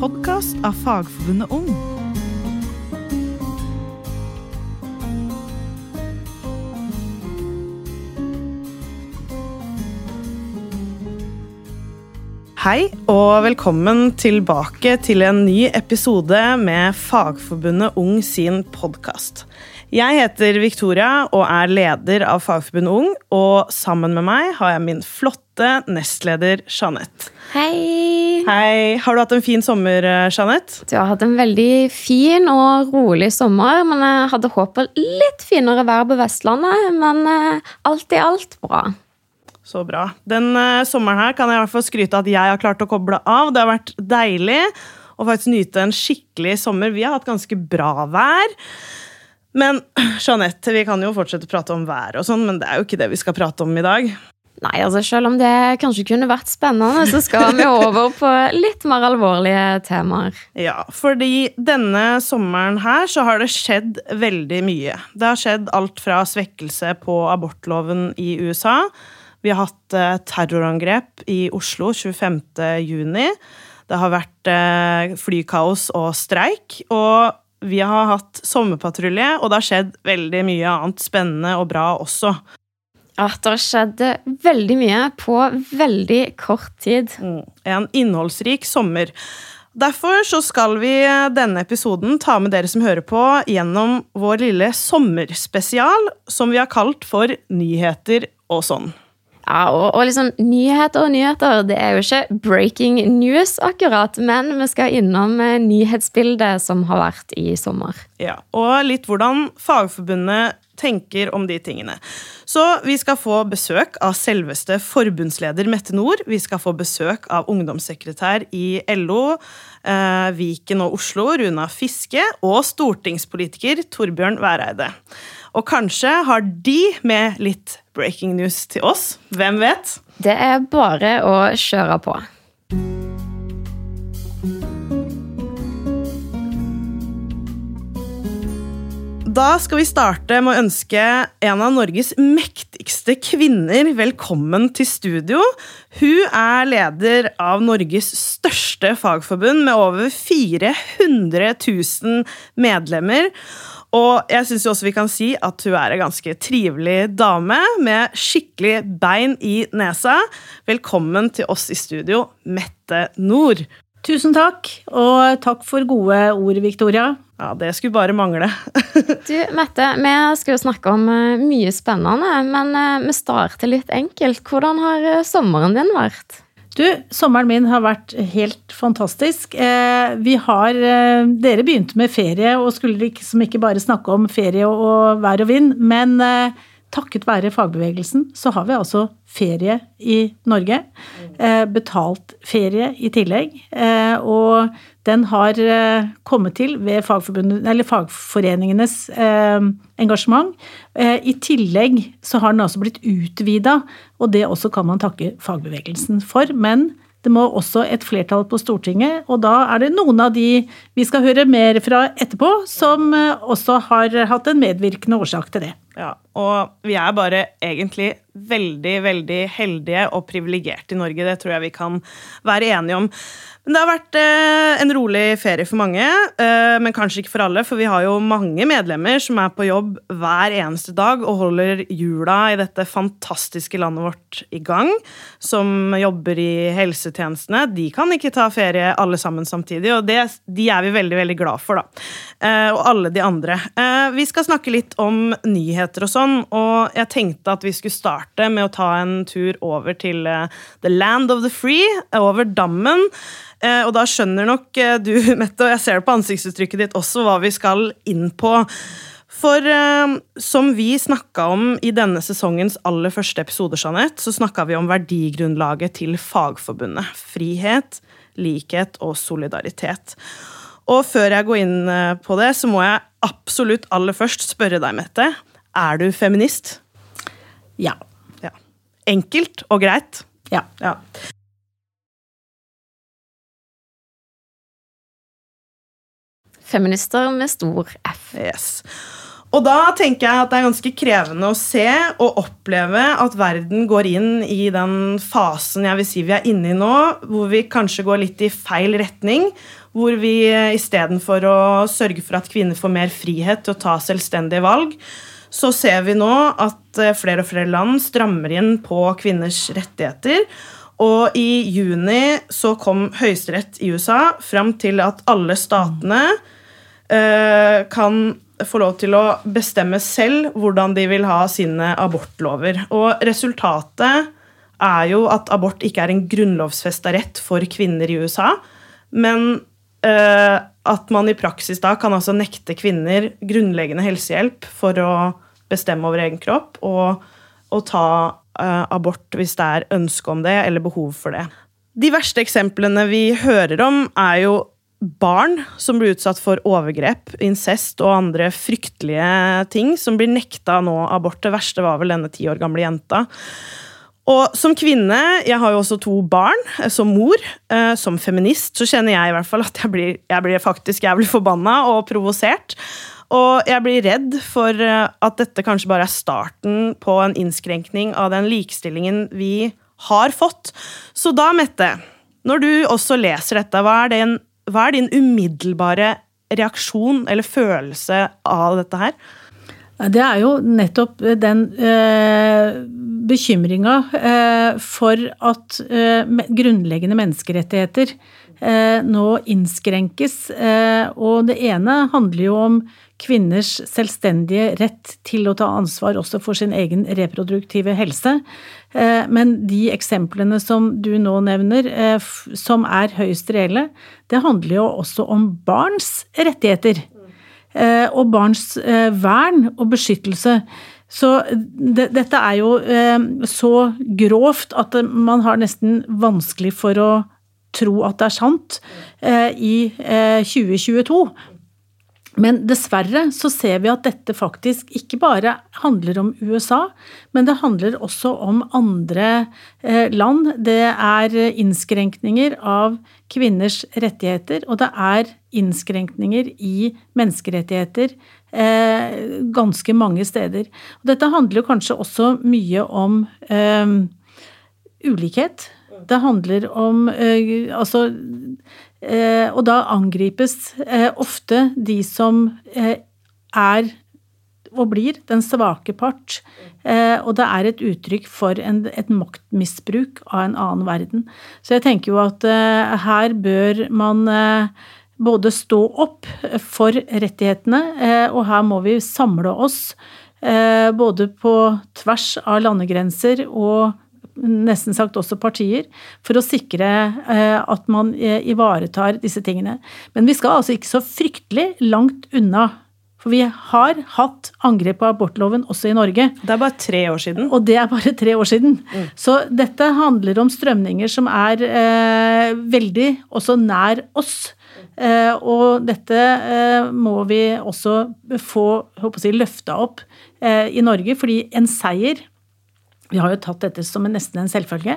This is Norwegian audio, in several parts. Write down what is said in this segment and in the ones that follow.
podkast av Fagforbundet Ung. Hei og velkommen tilbake til en ny episode med Fagforbundet Ung sin podkast. Jeg heter Victoria og er leder av Fagforbundet Ung, og sammen med meg har jeg min flotte nestleder Jeanette. Hei! Hei. Har du hatt en fin sommer, Jeanette? Du har hatt en veldig fin og rolig sommer, men jeg hadde håpet litt finere vær på Vestlandet. Men eh, alt i alt bra. Så bra. Den uh, sommeren her kan jeg i hvert fall skryte at jeg har klart å koble av. Det har vært deilig å faktisk nyte en skikkelig sommer. Vi har hatt ganske bra vær. Men Jeanette, vi kan jo fortsette å prate om været og sånn, men det er jo ikke det vi skal prate om i dag. Nei, altså Selv om det kanskje kunne vært spennende, så skal vi over på litt mer alvorlige temaer. Ja, fordi denne sommeren her så har det skjedd veldig mye. Det har skjedd alt fra svekkelse på abortloven i USA vi har hatt eh, terrorangrep i Oslo 25. juni. Det har vært eh, flykaos og streik. Og vi har hatt sommerpatrulje, og det har skjedd veldig mye annet spennende og bra også. Ja, det har skjedd veldig mye på veldig kort tid. Mm. En innholdsrik sommer. Derfor så skal vi denne episoden ta med dere som hører på, gjennom vår lille sommerspesial, som vi har kalt for Nyheter og sånn. Ja, og, og, liksom nyheter og nyheter, det er jo ikke breaking news, akkurat, men vi skal innom eh, nyhetsbildet som har vært i sommer. Ja, Og litt hvordan Fagforbundet tenker om de tingene. Så vi skal få besøk av selveste forbundsleder Mette Nord. Vi skal få besøk av ungdomssekretær i LO, eh, Viken og Oslo, Runa Fiske, og stortingspolitiker Torbjørn Væreide. Og kanskje har de med litt breaking news til oss. Hvem vet? Det er bare å kjøre på. Da skal vi starte med å ønske en av Norges mektigste kvinner velkommen til studio. Hun er leder av Norges største fagforbund med over 400 000 medlemmer. Og jeg syns også vi kan si at hun er en ganske trivelig dame med skikkelig bein i nesa. Velkommen til oss i studio, Mette Nord. Tusen takk, og takk for gode ord, Victoria. Ja, det skulle bare mangle. du, Mette, vi skal jo snakke om eh, mye spennende, men eh, vi starter litt enkelt. Hvordan har eh, sommeren din vært? Du, sommeren min har vært helt fantastisk. Vi har Dere begynte med ferie og skulle liksom ikke bare snakke om ferie og vær og vind, men takket være fagbevegelsen så har vi altså ferie i Norge. Betalt ferie i tillegg. Og den har eh, kommet til ved fagforeningenes eh, engasjement. Eh, I tillegg så har den altså blitt utvida, og det også kan man takke fagbevegelsen for. Men det må også et flertall på Stortinget, og da er det noen av de vi skal høre mer fra etterpå, som også har hatt en medvirkende årsak til det. Ja, og vi er bare egentlig veldig, veldig heldige og privilegerte i Norge. Det tror jeg vi kan være enige om. Men det har vært eh, en rolig ferie for mange, eh, men kanskje ikke for alle. For vi har jo mange medlemmer som er på jobb hver eneste dag og holder hjula i dette fantastiske landet vårt i gang. Som jobber i helsetjenestene. De kan ikke ta ferie alle sammen samtidig, og det, de er vi veldig veldig glad for, da. Eh, og alle de andre. Eh, vi skal snakke litt om nyheter og sånn, og jeg tenkte at vi skulle starte med å ta en tur over til eh, The Land of the Free, over dammen. Eh, og da skjønner nok eh, du, Mette, og jeg ser det på ansiktsuttrykket ditt også, hva vi skal inn på. For eh, som vi snakka om i denne sesongens aller første episode, Jeanette, så snakka vi om verdigrunnlaget til Fagforbundet. Frihet, likhet og solidaritet. Og før jeg går inn på det, så må jeg absolutt aller først spørre deg, Mette. Er du feminist? Ja. ja. Enkelt og greit? Ja. ja. Feminister med stor F. Yes. Og da tenker jeg at det er ganske krevende å se og oppleve at verden går inn i den fasen jeg vil si vi er inne i nå, hvor vi kanskje går litt i feil retning. hvor vi istedenfor å sørge for at kvinner får mer frihet til å ta selvstendige valg, så ser vi nå at flere og flere land strammer inn på kvinners rettigheter. Og i juni så kom Høyesterett i USA fram til at alle statene eh, kan få lov til å bestemme selv hvordan de vil ha sine abortlover. Og resultatet er jo at abort ikke er en grunnlovfesta rett for kvinner i USA, men uh, at man i praksis da kan altså nekte kvinner grunnleggende helsehjelp for å bestemme over egen kropp og, og ta uh, abort hvis det er ønske om det eller behov for det. De verste eksemplene vi hører om, er jo barn som blir utsatt for overgrep, incest og andre fryktelige ting, som blir nekta nå abort. Det verste var vel denne ti år gamle jenta. Og som kvinne, jeg har jo også to barn, eh, som mor, eh, som feminist, så kjenner jeg i hvert fall at jeg blir, jeg blir faktisk jævlig forbanna og provosert. Og jeg blir redd for eh, at dette kanskje bare er starten på en innskrenkning av den likestillingen vi har fått. Så da, Mette, når du også leser dette, hva er, din, hva er din umiddelbare reaksjon eller følelse av dette her? Det er jo nettopp den eh, bekymringa eh, for at eh, grunnleggende menneskerettigheter eh, nå innskrenkes. Eh, og det ene handler jo om kvinners selvstendige rett til å ta ansvar også for sin egen reproduktive helse. Eh, men de eksemplene som du nå nevner, som er høyst reelle, det handler jo også om barns rettigheter. Eh, og barns eh, vern og beskyttelse. Så det, dette er jo eh, så grovt at man har nesten vanskelig for å tro at det er sant i 2022. Men dessverre så ser vi at dette faktisk ikke bare handler om USA, men det handler også om andre eh, land. Det er innskrenkninger av kvinners rettigheter, og det er innskrenkninger i menneskerettigheter eh, ganske mange steder. Og dette handler kanskje også mye om eh, ulikhet. Det handler om eh, Altså Eh, og da angripes eh, ofte de som eh, er og blir den svake part. Og det er et uttrykk for en, et maktmisbruk av en annen verden. Så jeg tenker jo at her bør man både stå opp for rettighetene, og her må vi samle oss både på tvers av landegrenser og nesten sagt også partier, for å sikre eh, at man eh, ivaretar disse tingene. Men vi skal altså ikke så fryktelig langt unna. For vi har hatt angrep på abortloven også i Norge. Det er bare tre år siden. Og det er bare tre år siden. Mm. Så dette handler om strømninger som er eh, veldig også nær oss. Eh, og dette eh, må vi også få håper jeg, løfta opp eh, i Norge, fordi en seier vi har jo tatt dette som en, nesten en selvfølge.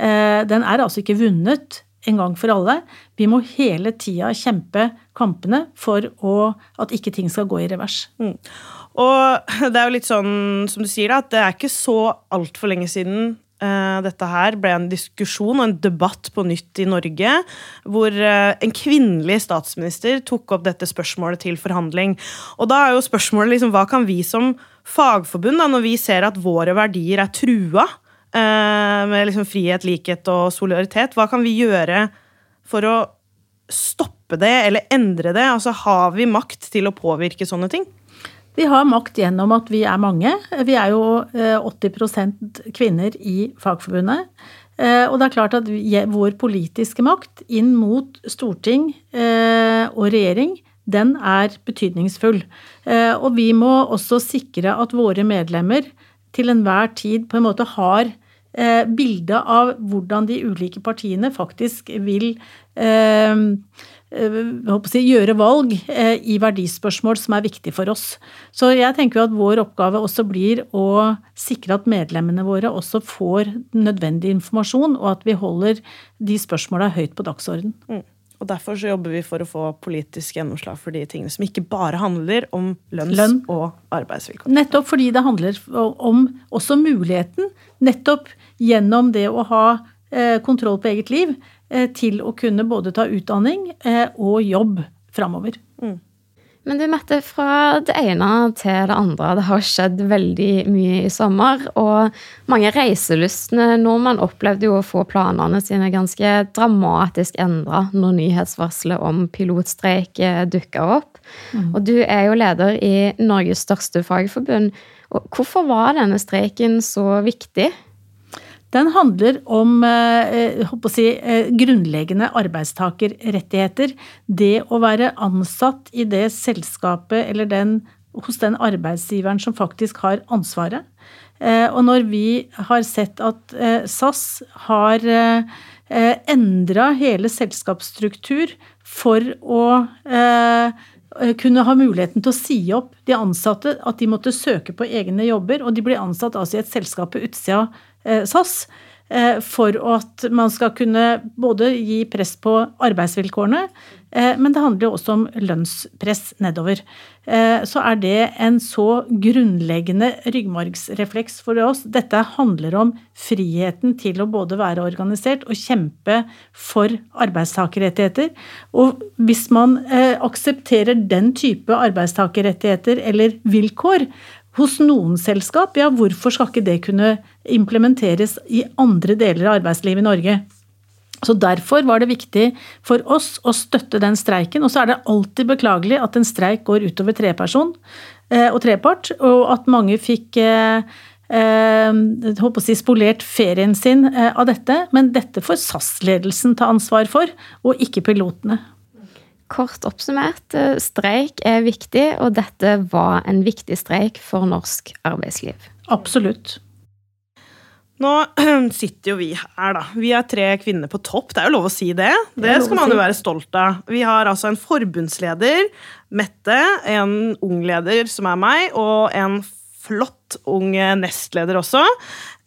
Eh, den er altså ikke vunnet en gang for alle. Vi må hele tida kjempe kampene for å, at ikke ting skal gå i revers. Mm. Og det er jo litt sånn som du sier, da, at det er ikke så altfor lenge siden uh, dette her ble en diskusjon og en debatt på nytt i Norge, hvor uh, en kvinnelig statsminister tok opp dette spørsmålet til forhandling. Og da er jo spørsmålet liksom, hva kan vi som fagforbund, da, når vi ser at våre verdier er trua, eh, med liksom frihet, likhet og solidaritet, hva kan vi gjøre for å stoppe det eller endre det? Altså, Har vi makt til å påvirke sånne ting? Vi har makt gjennom at vi er mange. Vi er jo 80 eh, kvinner i Fagforbundet. Eh, og det er klart at vår politiske makt inn mot storting og regjering den er betydningsfull. Eh, og vi må også sikre at våre medlemmer til enhver tid på en måte har eh, bilde av hvordan de ulike partiene faktisk vil eh, si, gjøre valg i verdispørsmål som er viktig for oss. Så jeg tenker at vår oppgave også blir å sikre at medlemmene våre også får nødvendig informasjon, og at vi holder de spørsmåla høyt på dagsordenen. Mm. Og Derfor så jobber vi for å få politisk gjennomslag for de tingene som ikke bare handler om lønns- Lønn. og arbeidsvilkår. Nettopp fordi det handler om også muligheten, nettopp gjennom det å ha eh, kontroll på eget liv, til å kunne både ta utdanning og jobb framover. Mm. Men du Mette, fra det ene til det andre. Det har skjedd veldig mye i sommer. Og mange reiselystne nordmenn opplevde jo å få planene sine ganske dramatisk endra når nyhetsvarselet om pilotstreik eh, dukka opp. Mm. Og du er jo leder i Norges største fagforbund. Og hvorfor var denne streiken så viktig? Den handler om eh, si, eh, grunnleggende arbeidstakerrettigheter. Det å være ansatt i det selskapet eller den, hos den arbeidsgiveren som faktisk har ansvaret. Eh, og når vi har sett at SAS har endra hele selskapsstruktur for å kunne ha muligheten til å si opp de ansatte, at de måtte søke på egne jobber, og de blir ansatt altså i et selskap på utsida Eh, SAS eh, for at man skal kunne både gi press på arbeidsvilkårene, eh, men det handler jo også om lønnspress nedover. Så er det en så grunnleggende ryggmargsrefleks for oss. Dette handler om friheten til å både være organisert og kjempe for arbeidstakerrettigheter. Og hvis man aksepterer den type arbeidstakerrettigheter eller vilkår, hos noen selskap, ja, hvorfor skal ikke det kunne implementeres i andre deler av arbeidslivet i Norge? Så Derfor var det viktig for oss å støtte den streiken. Og så er det alltid beklagelig at en streik går utover treperson eh, og trepart, og at mange fikk eh, eh, håper å si spolert ferien sin eh, av dette. Men dette får SAS-ledelsen ta ansvar for, og ikke pilotene. Kort oppsummert, eh, streik er viktig, og dette var en viktig streik for norsk arbeidsliv. Absolutt. Nå sitter jo vi her, da. Vi er tre kvinner på topp. Det er jo lov å si det. Det skal man jo være stolt av. Vi har altså en forbundsleder, Mette, en ung leder, som er meg, og en flott ung nestleder også.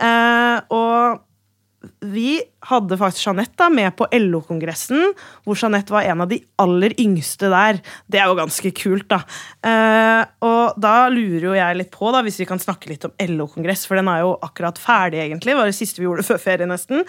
Eh, og vi hadde faktisk Jeanette med på LO-kongressen, hvor Jeanette var en av de aller yngste der. Det er jo ganske kult, da. Eh, og da lurer jo jeg litt på, da, hvis vi kan snakke litt om LO-kongress, for den er jo akkurat ferdig, egentlig. Det var det siste vi gjorde før ferie, nesten.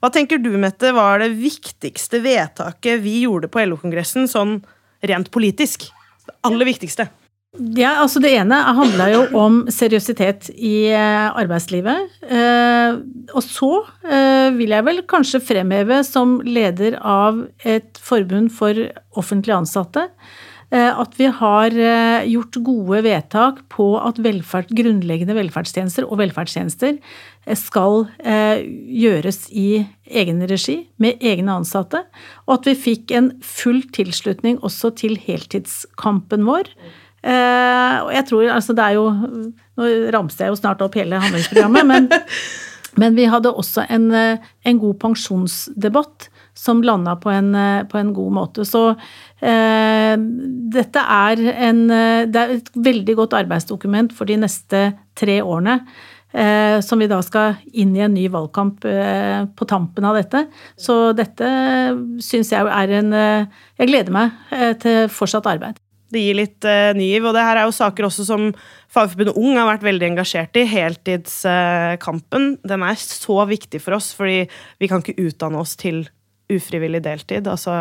Hva tenker du, Mette, var det viktigste vedtaket vi gjorde på LO-kongressen, sånn rent politisk? Det aller viktigste. Ja, altså Det ene handla jo om seriøsitet i eh, arbeidslivet. Eh, og så eh, vil jeg vel kanskje fremheve som leder av et forbund for offentlig ansatte at vi har gjort gode vedtak på at velferd, grunnleggende velferdstjenester og velferdstjenester skal gjøres i egen regi, med egne ansatte. Og at vi fikk en full tilslutning også til heltidskampen vår. Eh, og jeg tror altså det er jo Nå ramser jeg jo snart opp hele handlingsprogrammet, men, men vi hadde også en, eh, en god pensjonsdebatt som landa på, på, en god måte. Så eh, dette er, en, det er et veldig godt arbeidsdokument for de neste tre årene. Eh, som vi da skal inn i en ny valgkamp eh, på tampen av dette. Så dette syns jeg er en Jeg gleder meg til fortsatt arbeid. Det gir litt uh, ny giv. Og det her er jo saker også som Fagforbundet Ung har vært veldig engasjert i. Heltidskampen. Uh, den er så viktig for oss, fordi vi kan ikke utdanne oss til ufrivillig deltid. Altså,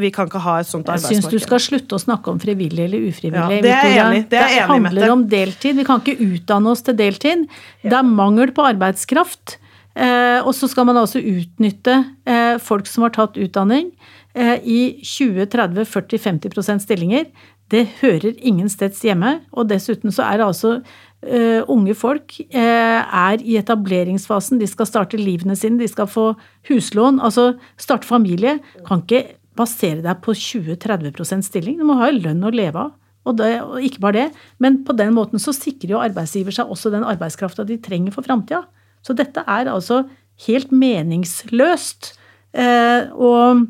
vi kan ikke ha et sånt arbeidsmarked. Jeg syns du skal slutte å snakke om frivillig eller ufrivillig. Ja, det er jeg enig, det er det handler om deltid. Vi kan ikke utdanne oss til deltid. Det er mangel på arbeidskraft. Eh, og så skal man altså utnytte eh, folk som har tatt utdanning. Eh, i 20-30-40-50% stillinger. Det hører ingen steds hjemme. Og dessuten så er det altså uh, unge folk uh, er i etableringsfasen. De skal starte livene sine, de skal få huslån. Altså starte familie. Kan ikke basere deg på 20-30% stilling. Du må ha lønn å leve av. Og, det, og, ikke bare det, men på den måten så sikrer jo arbeidsgiver seg også den arbeidskrafta de trenger for framtida. Så dette er altså helt meningsløst. Uh, og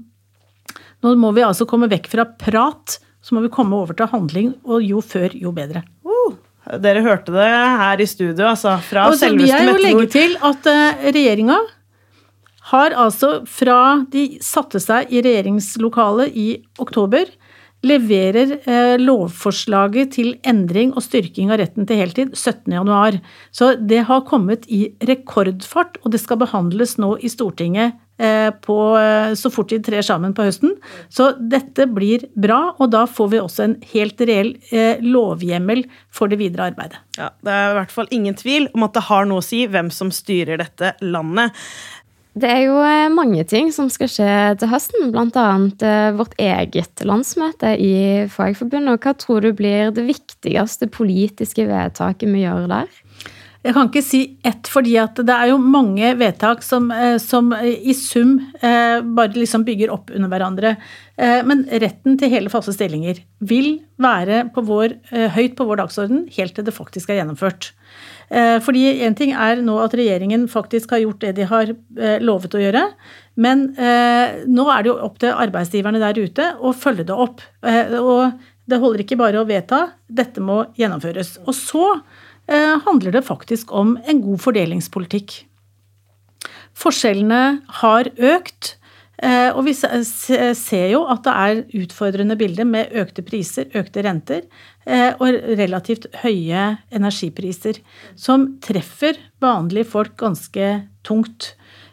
nå må vi altså komme vekk fra prat, så må vi komme over til handling, og jo før, jo bedre. Uh, dere hørte det her i studio, altså. Fra og selveste Mette Nord. Jeg vil legge til at uh, regjeringa har altså fra de satte seg i regjeringslokalet i oktober, leverer eh, lovforslaget til endring og styrking av retten til heltid 17.1. Så det har kommet i rekordfart, og det skal behandles nå i Stortinget på, eh, så fort de trer sammen på høsten. Så dette blir bra, og da får vi også en helt reell eh, lovhjemmel for det videre arbeidet. Ja, Det er i hvert fall ingen tvil om at det har noe å si hvem som styrer dette landet. Det er jo eh, mange ting som skal skje til høsten, bl.a. Eh, vårt eget landsmøte i Fagforbundet. Hva tror du blir det viktigste politiske vedtaket vi gjør der? Jeg kan ikke si ett, fordi det er jo mange vedtak som, eh, som i sum bare liksom bygger opp under hverandre. Men retten til hele faste stillinger vil være på vår, høyt på vår dagsorden helt til det faktisk er gjennomført. Eh, fordi én ting er nå at regjeringen faktisk har gjort det de har eh, lovet å gjøre. Men eh, nå er det jo opp til arbeidsgiverne der ute å følge det opp. Og det holder ikke bare å vedta, dette må gjennomføres. Og så handler det faktisk om en god fordelingspolitikk. Forskjellene har økt. Eh, og vi ser jo at det er utfordrende bilder med økte priser, økte renter eh, og relativt høye energipriser, som treffer vanlige folk ganske tungt.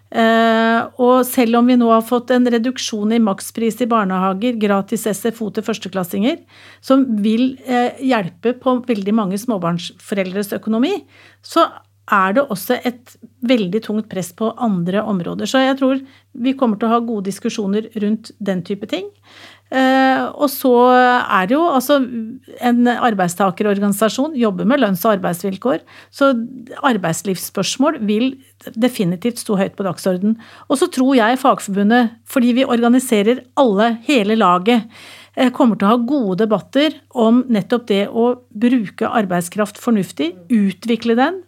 Eh, og selv om vi nå har fått en reduksjon i makspris i barnehager, gratis SFO til førsteklassinger, som vil hjelpe på veldig mange småbarnsforeldres økonomi, så er det også et veldig tungt press på andre områder. Så jeg tror vi kommer til å ha gode diskusjoner rundt den type ting. Eh, og så er det jo altså En arbeidstakerorganisasjon jobber med lønns- og arbeidsvilkår. Så arbeidslivsspørsmål vil definitivt stå høyt på dagsordenen. Og så tror jeg Fagforbundet, fordi vi organiserer alle, hele laget, eh, kommer til å ha gode debatter om nettopp det å bruke arbeidskraft fornuftig, utvikle den,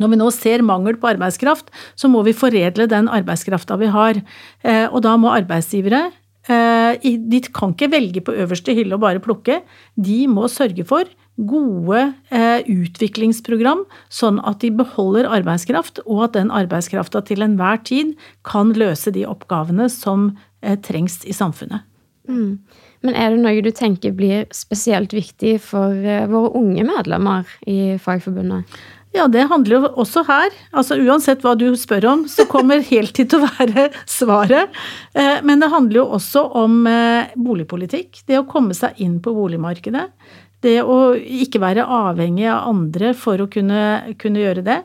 når vi nå ser mangel på arbeidskraft, så må vi foredle den arbeidskrafta vi har. Eh, og da må arbeidsgivere eh, De kan ikke velge på øverste hylle og bare plukke. De må sørge for gode eh, utviklingsprogram, sånn at de beholder arbeidskraft, og at den arbeidskrafta til enhver tid kan løse de oppgavene som trengs i samfunnet. Mm. Men er det noe du tenker blir spesielt viktig for våre unge medlemmer i Fagforbundet? Ja, det handler jo også her. Altså Uansett hva du spør om, så kommer heltid til å være svaret. Eh, men det handler jo også om eh, boligpolitikk. Det å komme seg inn på boligmarkedet. Det å ikke være avhengig av andre for å kunne, kunne gjøre det.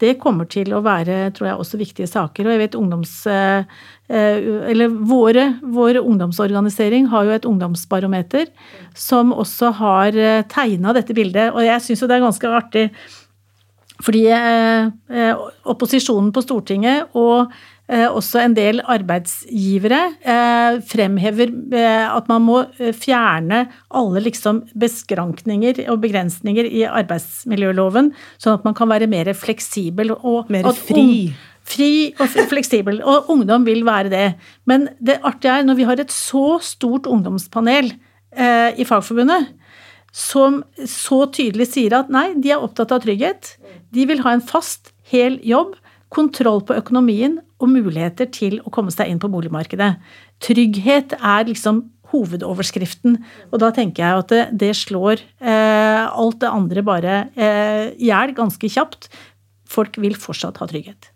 Det kommer til å være, tror jeg, også viktige saker. Og jeg vet ungdoms... Eh, eller våre, vår ungdomsorganisering har jo et ungdomsbarometer som også har tegna dette bildet. Og jeg syns jo det er ganske artig fordi eh, eh, opposisjonen på Stortinget og eh, også en del arbeidsgivere fremhever at man må fjerne alle liksom beskrankninger og begrensninger i arbeidsmiljøloven, sånn at man kan være mer fleksibel og Mer fri. Fri og fleksibel. Og ungdom vil være det. Men det artige er, når vi har et så stort ungdomspanel i Fagforbundet, som så tydelig sier at nei, de er opptatt av trygghet. De vil ha en fast, hel jobb, kontroll på økonomien og muligheter til å komme seg inn på boligmarkedet. Trygghet er liksom hovedoverskriften. Og da tenker jeg at det, det slår eh, alt det andre bare eh, i eh, hjel ganske kjapt. Folk vil fortsatt ha trygghet.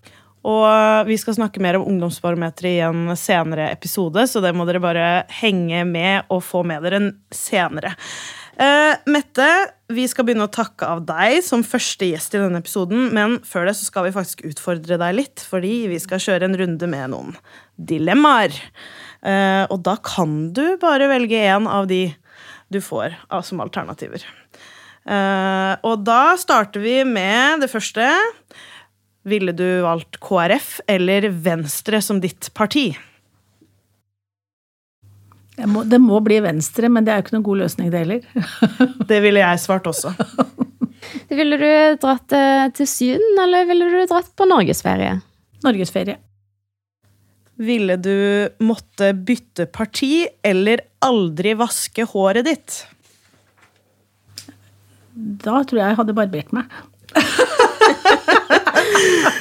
Og vi skal snakke mer om Ungdomsbarometeret i en senere episode, så det må dere bare henge med og få med dere senere. Uh, Mette, vi skal begynne å takke av deg som første gjest i denne episoden. Men før det så skal vi faktisk utfordre deg litt, fordi vi skal kjøre en runde med noen dilemmaer. Uh, og da kan du bare velge én av de du får uh, som alternativer. Eh, og da starter vi med det første. Ville du valgt KrF eller Venstre som ditt parti? Må, det må bli Venstre, men det er jo ikke noen god løsning, det heller. det ville jeg svart også. ville du dratt eh, til Syden, eller ville du dratt på norgesferie? Norgesferie. Ville du måtte bytte parti eller aldri vaske håret ditt? Da tror jeg jeg hadde barbert meg.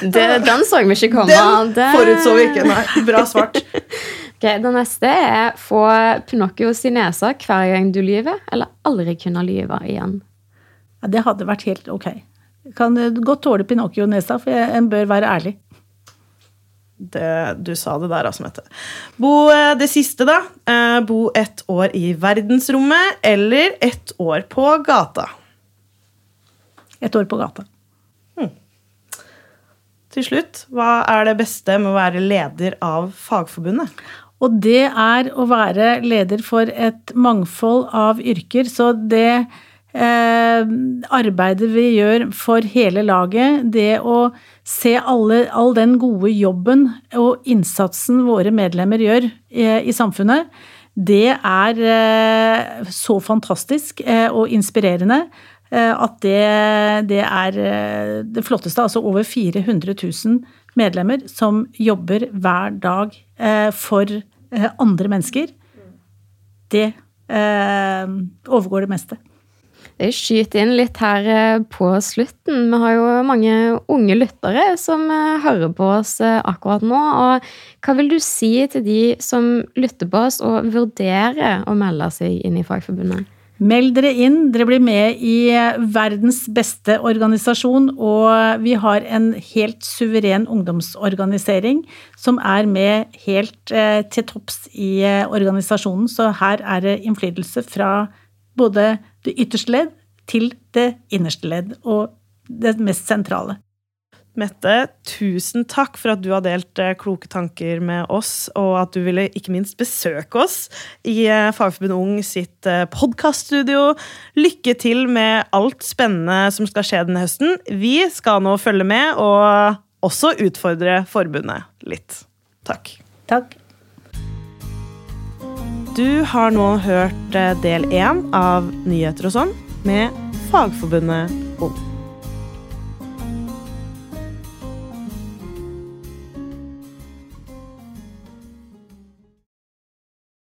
det, den så vi ikke komme. Den forutså vi ikke, nei. Bra svart. Ok, Det neste er få Pinocchios i nesa hver gang du lyver, eller aldri kunne lyve igjen. Ja, det hadde vært helt ok. Kan godt tåle Pinocchio-nesa, for en bør være ærlig. Det, du sa det der, altså, Mette. Bo eh, det siste, da. Eh, bo ett år i verdensrommet eller ett år på gata. Et år på gata. Hmm. Til slutt, hva er det beste med å være leder av Fagforbundet? Og det er å være leder for et mangfold av yrker. Så det eh, arbeidet vi gjør for hele laget, det å se alle, all den gode jobben og innsatsen våre medlemmer gjør eh, i samfunnet, det er eh, så fantastisk eh, og inspirerende at det, det er eh, det flotteste. Altså over 400 000 medlemmer som jobber hver dag for andre mennesker. Det overgår det meste. Jeg skyter inn litt her eh, på slutten. Vi har jo mange unge lyttere som eh, hører på oss eh, akkurat nå. Og hva vil du si til de som lytter på oss og vurderer å melde seg inn i Fagforbundet? Meld dere inn. Dere blir med i verdens beste organisasjon. Og vi har en helt suveren ungdomsorganisering som er med helt til topps i organisasjonen. Så her er det innflytelse fra både det ytterste ledd til det innerste ledd, og det mest sentrale. Mette, tusen takk for at du har delt eh, kloke tanker med oss, og at du ville ikke minst besøke oss i eh, Fagforbundet Ung sitt eh, podkaststudio. Lykke til med alt spennende som skal skje denne høsten. Vi skal nå følge med og også utfordre forbundet litt. Takk. Takk. Du har nå hørt del én av Nyheter og sånn med Fagforbundet Ung.